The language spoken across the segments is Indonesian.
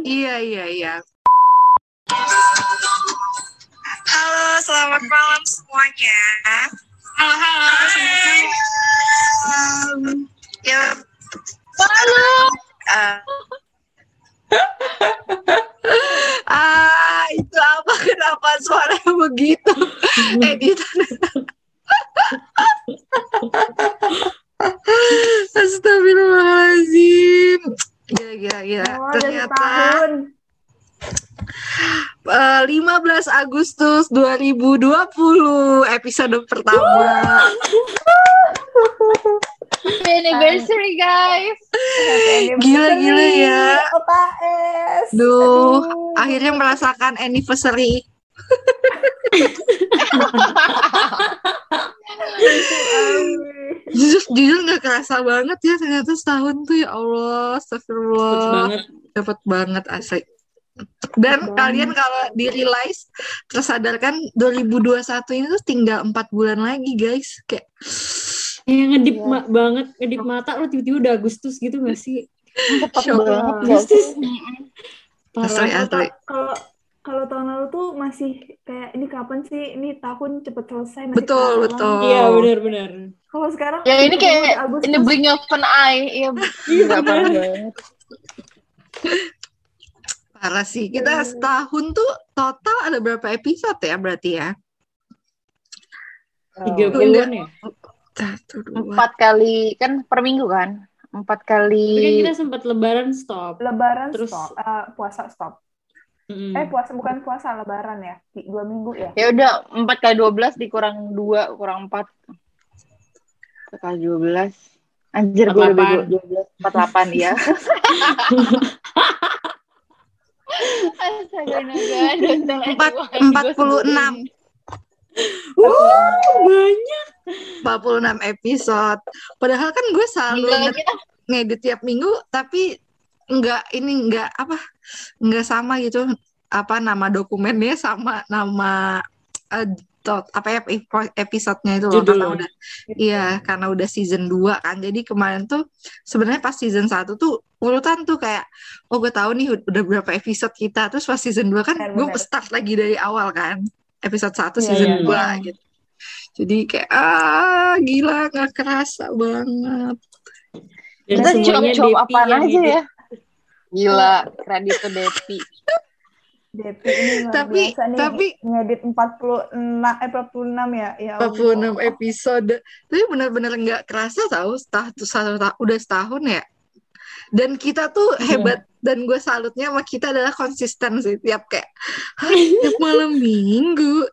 Iya, iya, iya. Halo, selamat malam semuanya. Halo, halo semuanya. Um, ya, halo. Uh, Ah, itu apa? Kenapa suaranya begitu? Editan. Astagfirullahaladzim. Gila, gila, gila. Oh, udah Ternyata setahun. eh, 15 Agustus 2020 episode pertama. Happy anniversary guys. Gila, gila ya. OKS. Duh, Aduh. akhirnya merasakan anniversary. Jujur, jujur gak kerasa banget ya ternyata setahun tuh ya Allah, Cepet astagfirullah. banget. Cepet banget asli. Dan kalian kalau di realize tersadarkan 2021 ini tuh tinggal empat bulan lagi guys. Kayak Kayak ngedip Iya. ma- banget, ngedip mata lo tiba-tiba udah Agustus gitu gak sih? Shock. banget Agustus. asli asli. Kalau kalau tahun lalu tuh masih kayak ini kapan sih? Ini tahun cepet selesai masih Betul, betul. Iya, benar-benar. Kalau sekarang Ya ini kayak Agustus. in the blink of an eye. Iya, gila parah sih. Kita Iya. setahun tuh total ada berapa episode ya berarti ya? Tiga Oh. puluhan ya? Empat kali kan per minggu kan? Empat Tapi kan kali. kita sempat lebaran stop. Lebaran Terus- stop, eh, puasa stop. Mm-mm. Eh puasa bukan puasa Lebaran ya, dua minggu ya. Ya udah empat kali dua belas dikurang dua kurang empat. Empat kali dua belas. Anjir gue udah 48. bego dua belas empat delapan ya. Astaga naga dosa Empat- empat puluh enam. Wow, banyak. 46 episode. Padahal kan gue selalu kita ngedit tiap minggu tapi enggak ini enggak apa enggak sama gitu apa nama dokumennya sama nama tot- apa ya epi- episodenya itu loh Judul. karena udah iya karena udah season 2 kan jadi kemarin tuh sebenarnya pas season 1 tuh urutan tuh kayak oh gue tahu nih udah berapa episode kita terus pas season 2 kan Benar, gue benar. start lagi dari awal kan episode 1 Iya, season iya, 2 iya. gitu jadi kayak ah gila nggak kerasa banget Dan kita Depi apaan yang aja ya. Gila, kredit ke Depi. Depi ini Tapi- biasa nih tapi- ngedit 46 eh 46 ya. Ya 46 Allah. episode tapi benar-benar nggak kerasa tahu setahun satu ta- udah setahun ya dan kita tuh Iya. hebat dan gue salutnya sama kita adalah konsisten sih tiap kayak "Hah, tiap malam minggu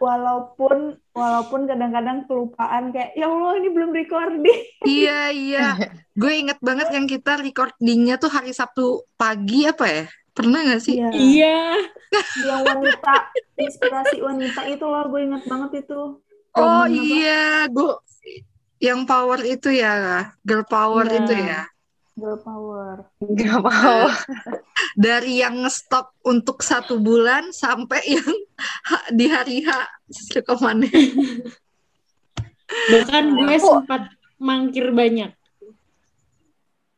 Walaupun walaupun kadang-kadang kelupaan kayak ya Allah ini belum recording. iya iya gue inget banget yang kita recordingnya tuh hari Sabtu pagi apa ya pernah nggak sih Iya. Iya. Yang wanita inspirasi wanita itu loh gue inget banget itu. oh apa? iya gue yang power itu ya girl power Iya. itu ya Girl power. Gak mau. dari yang nge-stop untuk satu bulan sampai yang di hari H rekamannya. Bahkan gue sempat mangkir banyak.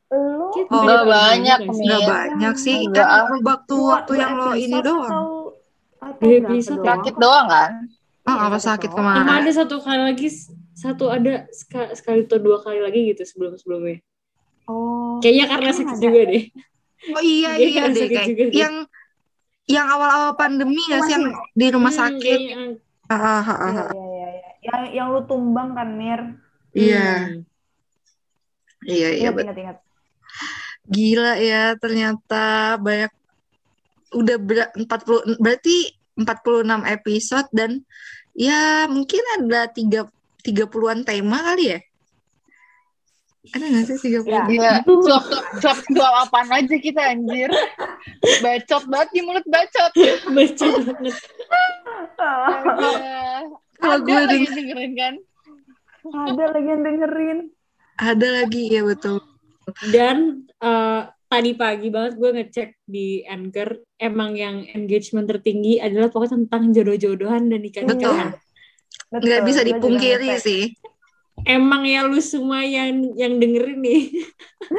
Lu Kita Oh, nggak banyak, nggak Iya. banyak sih, Enggak, kan ah. waktu-waktu dua- yang lo ini doang. Doang? Sakit doang kan? Ah, Iya, apa satu sakit kemarin? Sama ada satu kali lagi, satu ada seka- sekali atau dua kali lagi gitu sebelum-sebelumnya. Oh. Kayaknya karena Emang sakit ada? juga deh. Oh iya Iya, iya deh kayak juga deh. yang yang awal-awal pandemi nggak sih yang di rumah Hmm, sakit? kayaknya- Ah, ah, ah, Iya, ah. iya, iya, iya. Yang yang lu tumbang kan, Mir? Iya, Hmm. iya iya Ingat, ingat, ingat. Gila ya ternyata banyak udah ber 40 berarti 46 episode dan ya mungkin ada tiga 30-an tema kali ya? Ada nggak sih 30? Ya. Gila, suap suap suap apaan aja kita anjir. Bacot banget di mulut bacot. Baca banget. Kalau Ada gue lagi denger- dengerin kan? Ada lagi yang dengerin. Ada lagi ya betul. Dan eh, tadi pagi banget gue ngecek di Anchor, emang yang engagement tertinggi adalah pokoknya tentang jodoh-jodohan dan nikah-nikahan. Nggak bisa dipungkiri sih. emang ya lu semua yang yang dengerin nih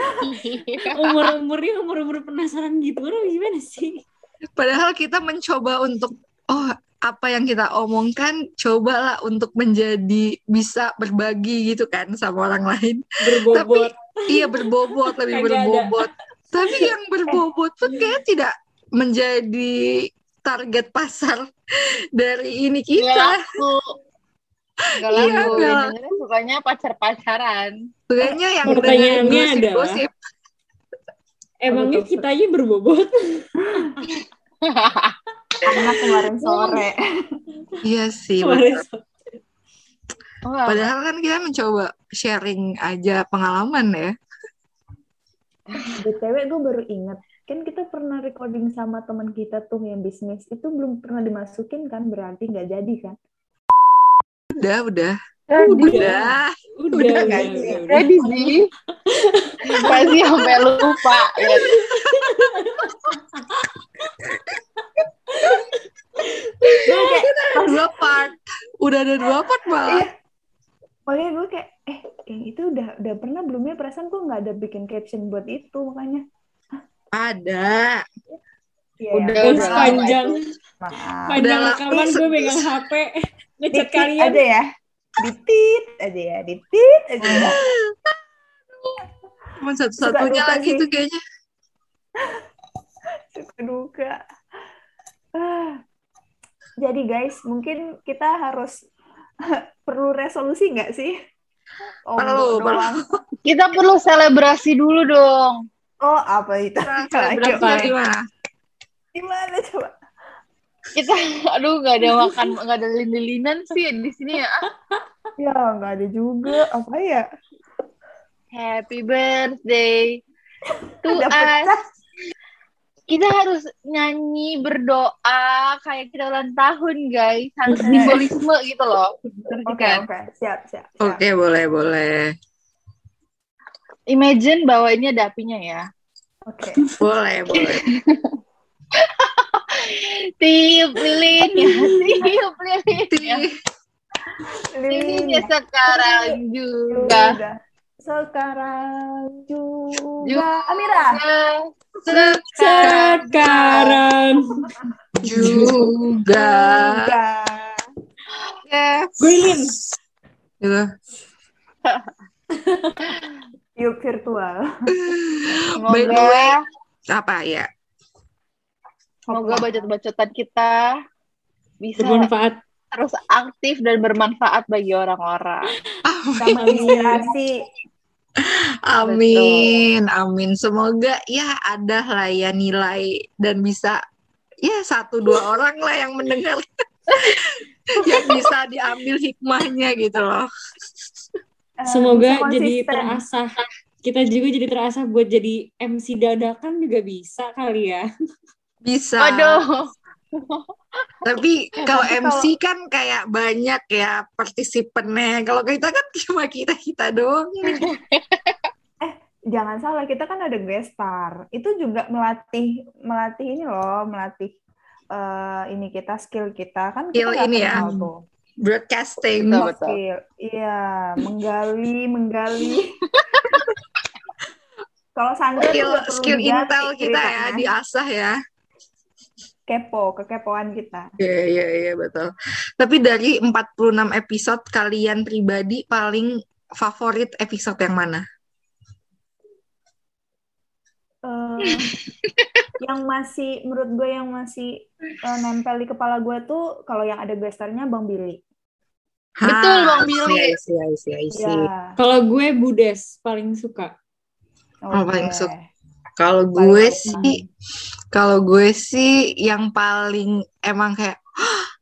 umur umurnya umur umur penasaran gitu orang gimana sih Padahal kita mencoba untuk oh apa yang kita omongkan cobalah untuk menjadi bisa berbagi gitu kan sama orang lain. berbobot Iya berbobot lebih berbobot. Tapi yang berbobot pun kayak tidak menjadi target pasar dari ini kita. laku. Iya, Yang dengerin sukanya pacar-pacaran. Kayaknya yang Pertanyaannya adalah- gosip-gosip. emangnya kita aja berbobot Karena kemarin sore. Iya sih. Kemarin betul. Wah, Padahal kan kita mencoba sharing aja pengalaman ya. BTW gue baru inget. Kan kita pernah recording sama teman kita tuh yang bisnis. Itu belum pernah dimasukin kan? Berarti nggak jadi kan? Udah, udah. udah Udah. udah Udah udah, nggak udah, sih? udah. Ready sih. Pasti sampai lupa. Ya. Gue kayak, Dua part. Udah ada dua part malah. Iya. makanya gue kayak, eh yang itu udah pernah belum ya? Perasaan gue nggak ada bikin caption buat itu makanya. Ada. Udah, ya, udah lama panjang maaf. panjang rekaman gue megang HP ngechat Dikit kalian aja ya. Ditit aja ya, ditit aja ya. Cuma satu-satunya lagi sih. tuh kayaknya. Suka duka. Ah. Jadi guys, mungkin kita harus perlu resolusi nggak sih? Oh, Perlu, doang. Kita perlu selebrasi dulu dong. Oh, apa itu? Berapa Apa? gimana? Gimana coba? Kita, aduh nggak ada makan, nggak ada lilin-lilinan sih di sini ya. Ya, nggak ada juga. Apa ya? Happy birthday to Ada us. pecah. Kita harus nyanyi berdoa kayak kita ulang tahun guys. Harus simbolisme gitu loh. Oke, kan? oke. Siap, siap. siap. Oke, boleh, boleh. Imagine bahwa ini ada apinya ya. Oke. Boleh, boleh. Tiup lilin ya, tiup lilin ya. Lilinnya Lin. sekarang juga. Juga. Sekarang juga. Juga. Amira. Sekarang sekarang Juga. Juga. gue Lin Gitu. Yuk virtual. By the semoga way, apa ya? semoga bacot-bacotan kita bisa bermanfaat terus aktif dan bermanfaat bagi orang-orang. Sama inspirasi. Amin, amin. Semoga ya ada lah ya nilai dan bisa ya satu dua orang lah yang mendengar yang bisa diambil hikmahnya gitu loh. Semoga bisa jadi terasah kita juga jadi terasah buat jadi MC dadakan juga bisa kali ya Bisa. Aduh, Tapi kalau tapi MC kan kayak banyak ya partisipannya. Kalau kita kan cuma kita-kita doang. Jangan salah, kita kan ada guest star. Itu juga melatih melatih ini loh, melatih eh, ini kita skill kita kan kita Skill ini ya. tuh. Broadcasting. Betul, skill. Iya, menggali, menggali. Kalau Sandra Skill, skill intel kita ya ceritanya. diasah ya. Kepo, kekepoan kita. Iya, iya, iya, betul. Tapi dari 46 episode, kalian pribadi paling favorit episode yang mana? Eh, yang masih menurut gue yang masih eh, nempel di kepala gue tuh kalau yang ada guest star-nya Bang Billy. Betul, Bang Billy. see, I see, I see, I see. Ya. kalau gue budes paling suka Oh, paling suka. Kalau gue sih, kalau gue sih yang paling emang kayak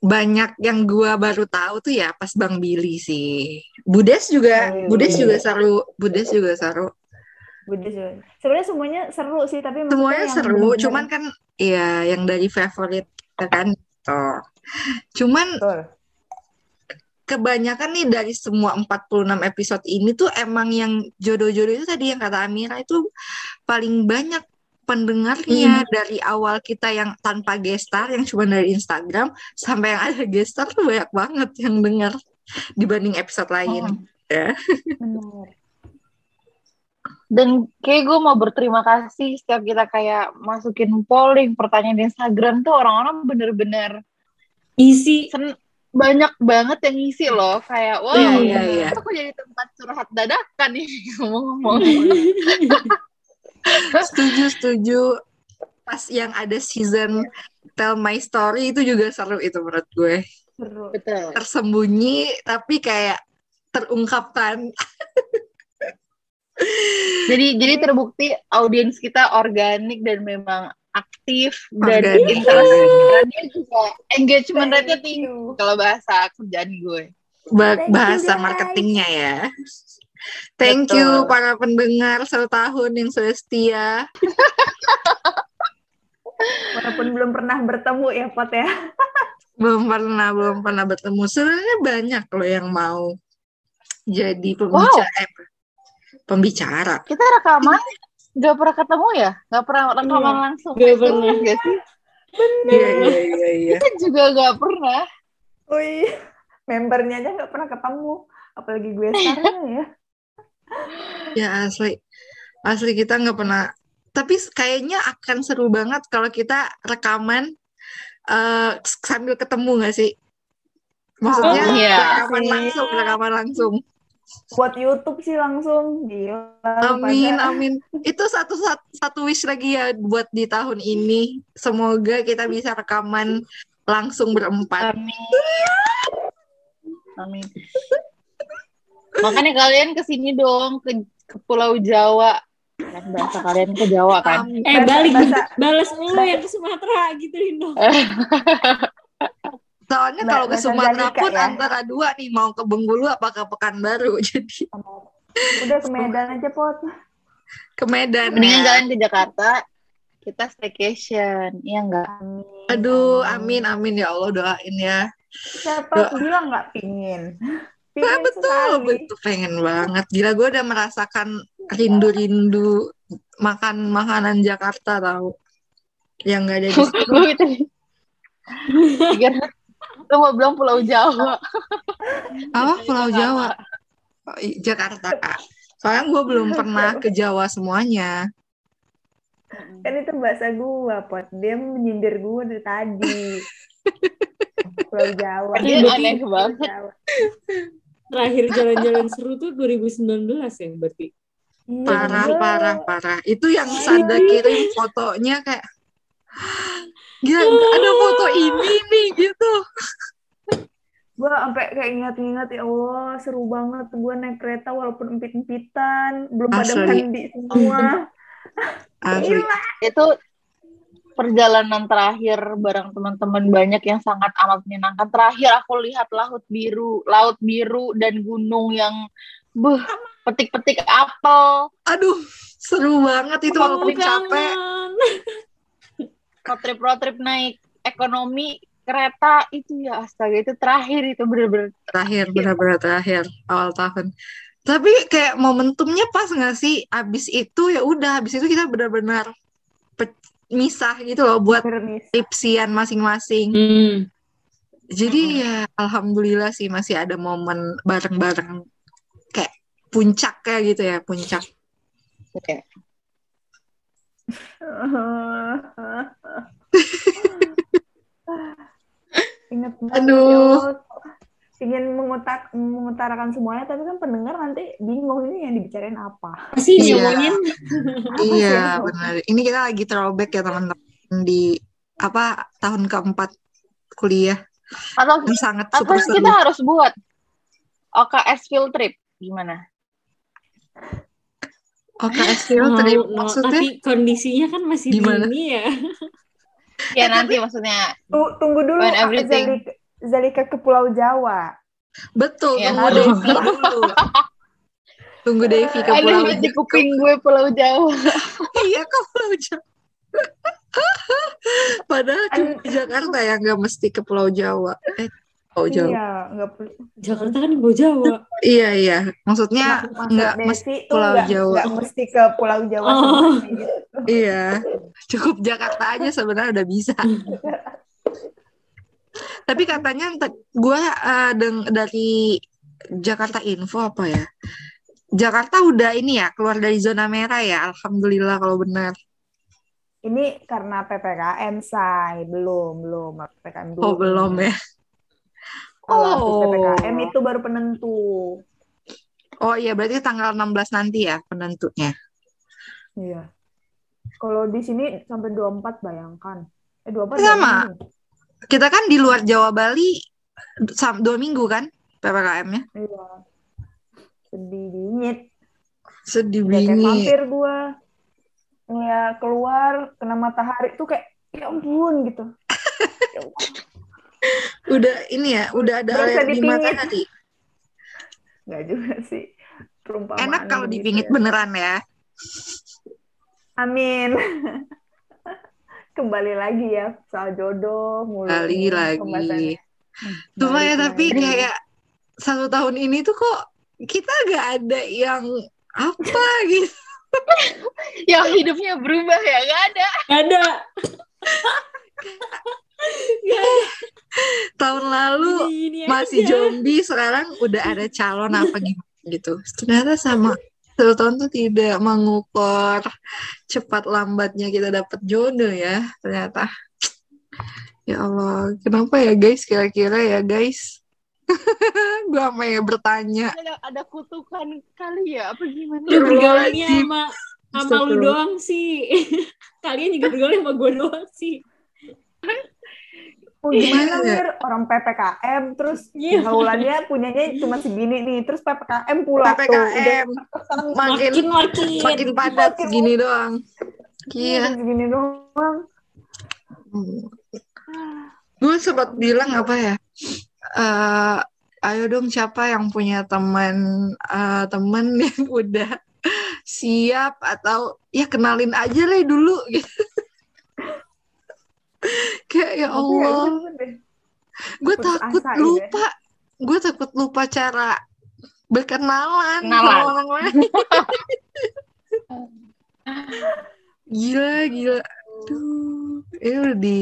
banyak yang gue baru tahu tuh ya pas Bang Billy sih. Budes juga, Oh, Budes iya. juga seru, Budes juga seru. Budes juga. Sebenarnya semuanya seru sih, tapi Semuanya yang seru, bener-bener- cuman kan ya yang dari favorit kan tuh. Cuman Betul. Kebanyakan nih dari semua 46 episode ini tuh emang yang jodoh-jodoh itu tadi yang kata Amira itu paling banyak pendengarnya dari awal kita yang tanpa gestar yang cuma dari Instagram sampai yang ada gestar tuh banyak banget yang dengar dibanding episode lain. ya. Benar. Dan kayak gue mau berterima kasih setiap kita kayak masukin polling pertanyaan di Instagram tuh orang-orang bener-bener Isi. sen- banyak banget yang ngisi loh kayak wah Iya, iya, iya. aku jadi tempat curhat dadakan nih ngomong-ngomong Setuju, setuju. Pas yang ada season Tell My Story itu juga seru itu menurut gue. Seru. betul Tersembunyi tapi kayak terungkapkan. jadi jadi terbukti audiens kita organik dan memang aktif dan Organik. interest dan dia juga engagement rate-nya tinggi kalau bahasa kerjaan gue Ba- Thank you, bahasa guys. marketingnya ya. Thank Betul. you para pendengar satu tahun yang sudah setia. Walaupun belum pernah bertemu ya Pot ya. Belum pernah, belum pernah bertemu. Sebenarnya banyak loh yang mau jadi pembicara. eh, pembicara. kita rekaman nggak pernah ketemu ya nggak pernah rekaman Iya. langsung Nggak Itu pernah. nggak sih Iya, iya, iya, iya. kita juga nggak pernah Wih, membernya aja nggak pernah ketemu. Apalagi gue sekarang ya. Ya asli. Asli kita nggak pernah. Tapi kayaknya akan seru banget kalau kita rekaman eh, sambil ketemu nggak sih? Maksudnya Oh, iya. rekaman langsung, rekaman langsung. Buat YouTube sih langsung. Gila. Amin, pada. amin. Itu satu, satu satu wish lagi ya buat di tahun ini. Semoga kita bisa rekaman langsung berempat. amin amin makanya kalian ke sini dong ke, ke Pulau Jawa kan bahasa kalian ke Jawa kan Amin. Eh balik bahasa- balas lu yang ke Sumatera gitu dong. Soalnya kalau ke Sumatera pun ya. antara dua nih mau ke Bengkulu apa ke Pekanbaru. Jadi Udah ke Medan aja Pot. ke Medan mendingan ya. kalian ke Jakarta kita staycation iya enggak Amin. Aduh, amin amin ya Allah doain ya. Siapa bilang nggak pingin? Nah, betul, sekali. betul pengen banget. Gila gue udah merasakan rindu-rindu makan makanan Jakarta tahu. Yang nggak ada di sini. Gue lu mau bilang Pulau Jawa Apa Pulau Jawa? Oh, Jakarta. Soalnya gue belum pernah ke Jawa semuanya. Kan itu bahasa gua, Pot. Dia menyindir gua dari tadi. Pulau Jawa. Dia Berarti- aneh banget. Jawa. Terakhir jalan-jalan seru tuh 2019 ya berarti. Iya, Parah, parah, parah. Itu yang Sada kirim fotonya kayak Gila, ada foto ini nih gitu. Gua sampai kayak ingat-ingat ya Allah, seru banget gua naik kereta walaupun empit-empitan, belum pada Asli. mandi semua. Asli. Gila. itu perjalanan terakhir bareng teman-teman banyak yang sangat amat menyenangkan. Terakhir aku lihat laut biru, laut biru dan gunung yang buh petik-petik apel, Aduh, seru banget itu walaupun capek. Road trip road trip naik ekonomi kereta itu ya astaga itu terakhir itu bener-bener Terakhir, benar-benar terakhir awal tahun. Tapi kayak momentumnya pas nggak sih? Abis itu ya udah, abis itu kita benar-benar misah gitu loh buat tipsian masing-masing. Hmm. Jadi ya alhamdulillah sih masih ada momen bareng-bareng kayak puncak kayak gitu ya, puncak. Oke. Ingat banget Aduh. ya. Ingin mengutak, mengutarakan semuanya, tapi kan pendengar nanti bingung ini yang dibicarain apa. Masih Iya. ngomongin Iya, benar. Ini kita lagi throwback ya teman-teman di apa tahun keempat kuliah Atau sangat atau super seru. kita harus buat OKS field trip gimana? OKS mau, trip mau- maksudnya tapi kondisinya kan masih Gimana? dini ya. Ya nanti maksudnya Tuh, tunggu dulu When everything- Zalika, Zalika ke Pulau Jawa. betul Iya. tunggu Devi dulu. Tunggu Devi ke ada Pulau di kuping gue Pulau Jawa. Iya ke Pulau Jawa. Padahal cuma Jakarta ya nggak mesti ke Pulau Jawa. Eh, Pulau Jawa. Iya, nggak perlu. Jakarta kan Pulau Jawa. Iya iya. Maksudnya Maksud nggak Desi mesti Pulau Jawa. nggak mesti ke Pulau Jawa Oh. gitu. Iya. Cukup Jakarta aja sebenarnya udah bisa. Tapi katanya gue dari Jakarta Info apa ya? Jakarta udah ini ya keluar dari zona merah ya. Alhamdulillah kalau benar. Ini karena PPKM, say. Belum, belum. PPKM dulu. Oh belum ya. Kalau Oh. PPKM itu baru penentu. Oh iya berarti tanggal 16 nanti ya penentunya. Iya. Kalau di sini sampai 24 bayangkan. Eh 24 Sama. Kita kan di luar Jawa Bali dua minggu kan PPKM-nya. Iya. Sedih bingit. Sedih kayak bingit. vampir gua. Ya keluar kena matahari tuh kayak ya ampun gitu. Udah ini ya, udah ada air di dipingit. matahari. Nggak juga sih. Perumpamaan Enak kalau begitu dipingit ya. beneran ya. Amin. Kembali lagi ya soal jodoh nih lagi. pembahasannya. Cuma ya tapi lagi. kayak satu tahun ini tuh kok kita gak ada yang apa gitu. Yang hidupnya berubah ya, gak ada. Gak ada. Gak ada. Tahun lalu Gini masih aja. zombie, sekarang udah ada calon apa gitu. gitu. Ternyata sama satu tahun tuh tidak mengukur cepat lambatnya kita dapat jodoh ya ternyata. Ya Allah, kenapa ya guys kira-kira ya guys? Gua apa ya bertanya. Ada, ada kutukan kali ya, apa gimana? Lu bergaulnya sama sama lu doang sih. Kalian juga bergaul sama gue doang sih. Oh, gimana Iya. Mir? Orang PPKM terus Iya. pergaulannya punyanya cuma segini nih, terus PPKM pula tuh. PPKM Udah makin Makin makin. makin padat Makin- segini doang. Iya. udah segini doang. Gue sempat bilang apa ya? eh ayo dong siapa yang punya teman eh, teman yang udah siap atau ya kenalin aja lah dulu gitu. Kayak ya ya Allah, gue takut asa ya. lupa. Gue takut lupa cara berkenalan Kenalan. sama orang lain. Gila, gila. Aduh, ini udah di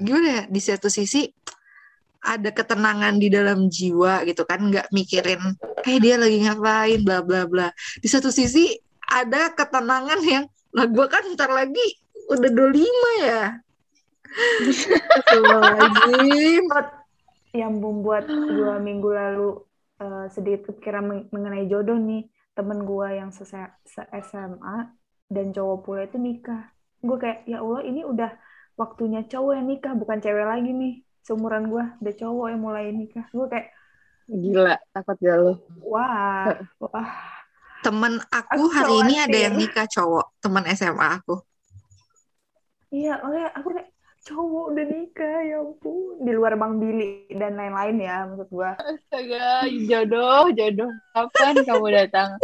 gimana ya? Di satu sisi ada ketenangan di dalam jiwa gitu kan, nggak mikirin, eh dia lagi ngapain, bla bla bla. Di satu sisi ada ketenangan yang, lah gue kan ntar lagi udah 25 ya. Astagfirullahaladzim. Yang membuat dua minggu lalu eh, sedikit kepikiran meng- mengenai jodoh nih temen gua yang se, SMA dan cowok pula itu nikah. Gue kayak ya Allah ini udah waktunya cowok yang nikah bukan cewek lagi nih. Seumuran gua udah cowok yang mulai nikah. Gue kayak Gila, takut gak lu? wah wah Temen aku Aku hari ini ada khawatir. yang nikah cowok, teman SMA aku. iya oh ya aku kayak cowok udah nikah ya ampun di luar Bang Billy dan lain-lain ya maksud gua. Astaga, jodoh, jodoh. Kapan kamu datang?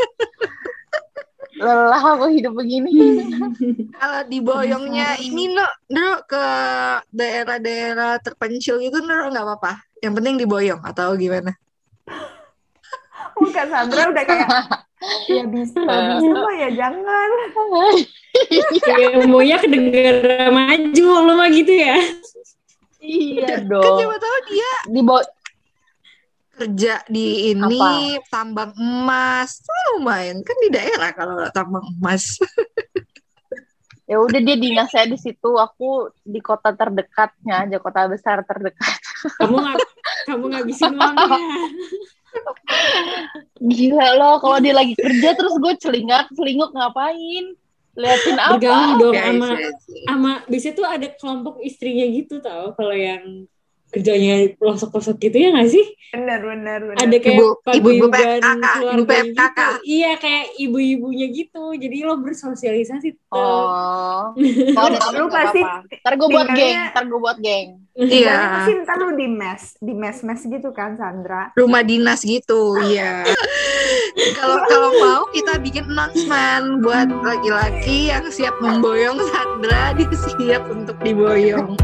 Lelah aku hidup begini. Kalau diboyongnya ini no, no ke daerah-daerah terpencil gitu no nggak apa-apa. Yang penting diboyong atau gimana? Bukan Sandra udah kayak ya bisa bisa mah ya jangan. Ya, maunya kedengeran maju lu mah gitu ya. iya Kan dong. siapa tahu dia Di bo- kerja di ini tambang emas. Oh, lumayan kan di daerah kalau tambang emas. ya udah dia dinas saya di situ, aku di kota terdekatnya aja, kota besar terdekat. Kamu nggak kamu ngabisin uangnya. Gila loh, kalau dia lagi kerja terus gue celingak, celinguk ngapain? Liatin apa? Bergaul dong Guys, sama guys. sama biasanya tuh ada kelompok istrinya gitu tau kalau yang kerjanya pelosok-pelosok gitu ya nggak sih? Benar benar benar. Ada kayak Ibu- ibu-ibu paguyuban PKK, ibu keluarga gitu. PKK. Iya kayak ibu-ibunya gitu. Jadi lo bersosialisasi tuh. Oh, temen Lu pasti. Ntar gue buat geng, ntar gue buat geng. Iya, Pasti ntar lu di mes, di mes-mes gitu kan Sandra. rumah dinas gitu, iya. Kalau kalau mau kita bikin announcement buat laki-laki yang siap memboyong Sandra, dia siap untuk diboyong.